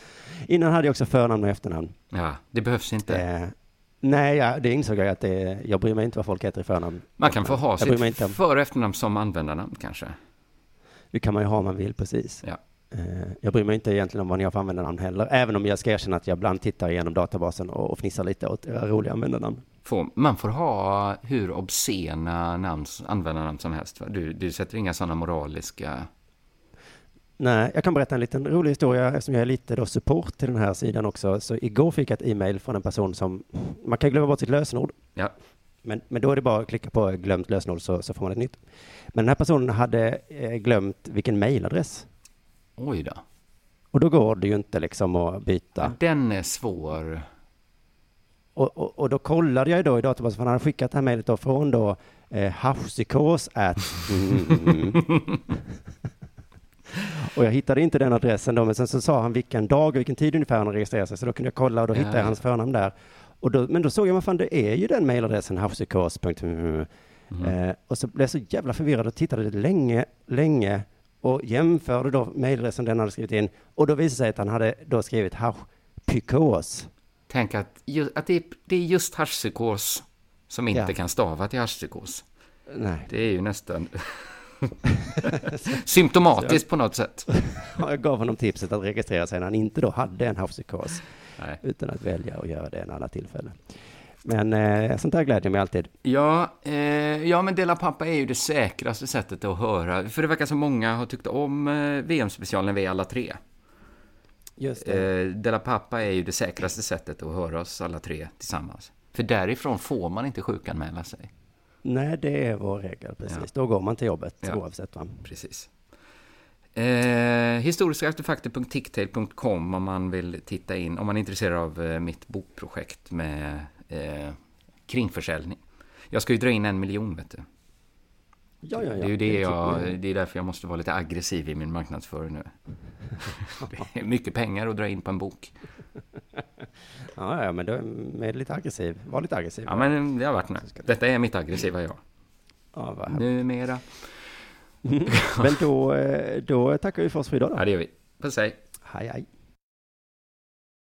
Innan hade jag också förnamn och efternamn. Ja, det behövs inte. Eh, nej, ja, det insåg jag att det, jag bryr mig inte vad folk heter i förnamn. Man kan få ha Jag sitt inte om. för och efternamn som användarnamn kanske. Det kan man ju ha om man vill, precis. Ja. Eh, jag bryr mig inte egentligen om vad ni har för användarnamn heller, även om jag ska erkänna att jag ibland tittar igenom databasen och, och fnissar lite åt era roliga användarnamn. Får, man får ha hur obscena namn, användarnamn som helst. Va? Du, du sätter inga sådana moraliska... Nej, jag kan berätta en liten rolig historia eftersom jag är lite då support till den här sidan också. Så igår fick jag ett e-mail från en person som, man kan glömma bort sitt lösenord. Ja. Men, men då är det bara att klicka på glömt lösenord så, så får man ett nytt. Men den här personen hade eh, glömt vilken mailadress. Oj då. Och då går det ju inte liksom att byta. Den är svår. Och, och, och då kollade jag då i databasen, för han hade skickat det här mejlet då från då eh, hausikos at. Och jag hittade inte den adressen då, men sen så sa han vilken dag och vilken tid ungefär han hade registrerat sig, så då kunde jag kolla och då hittade jag ja. hans förnamn där. Och då, men då såg jag, vad fan det är ju den mejladressen, hausikos.mm. Eh, och så blev jag så jävla förvirrad och tittade länge, länge och jämförde då mejladressen den hade skrivit in. Och då visade det sig att han hade då skrivit hausikos. Tänk att, att det, är, det är just haschpsykos som inte Ja. kan stava till haschpsykos. Nej, Det är ju nästan symptomatiskt på något sätt. jag gav honom tipset att registrera sig när han inte då hade en havspsykos, utan att välja att göra det en annan tillfälle. Men eh, sånt där glädjer mig alltid. Ja, eh, ja, men Dela Pappa är ju det säkraste sättet att höra. För det verkar som många har tyckt om eh, VM-specialen Vi alla tre. Just det. Eh, Dela Pappa är ju det säkraste sättet att höra oss alla tre tillsammans. För därifrån får man inte sjukanmäla sig. Nej, det är vår regel, precis. Ja. Då går man till jobbet Ja. oavsett vad. Precis. Eh, historiskaartefakter.ticktail.com om man vill titta in, om man är intresserad av eh, mitt bokprojekt med eh, kringförsäljning. Jag ska ju dra in en miljon, vet du. Ja, ja, ja. Det är ju det jag, det är därför jag måste vara lite aggressiv i min marknadsföring nu. Det är mycket pengar att dra in på en bok. Ja, ja, men då är lite aggressiv. Var lite aggressiv. Ja, men det har varit med. Detta är mitt aggressiva jag. Ja, vad. Numera. Men då, eh, då tackar vi för oss för idag då. Ja, det gör vi. Puss hej. Hej, hej.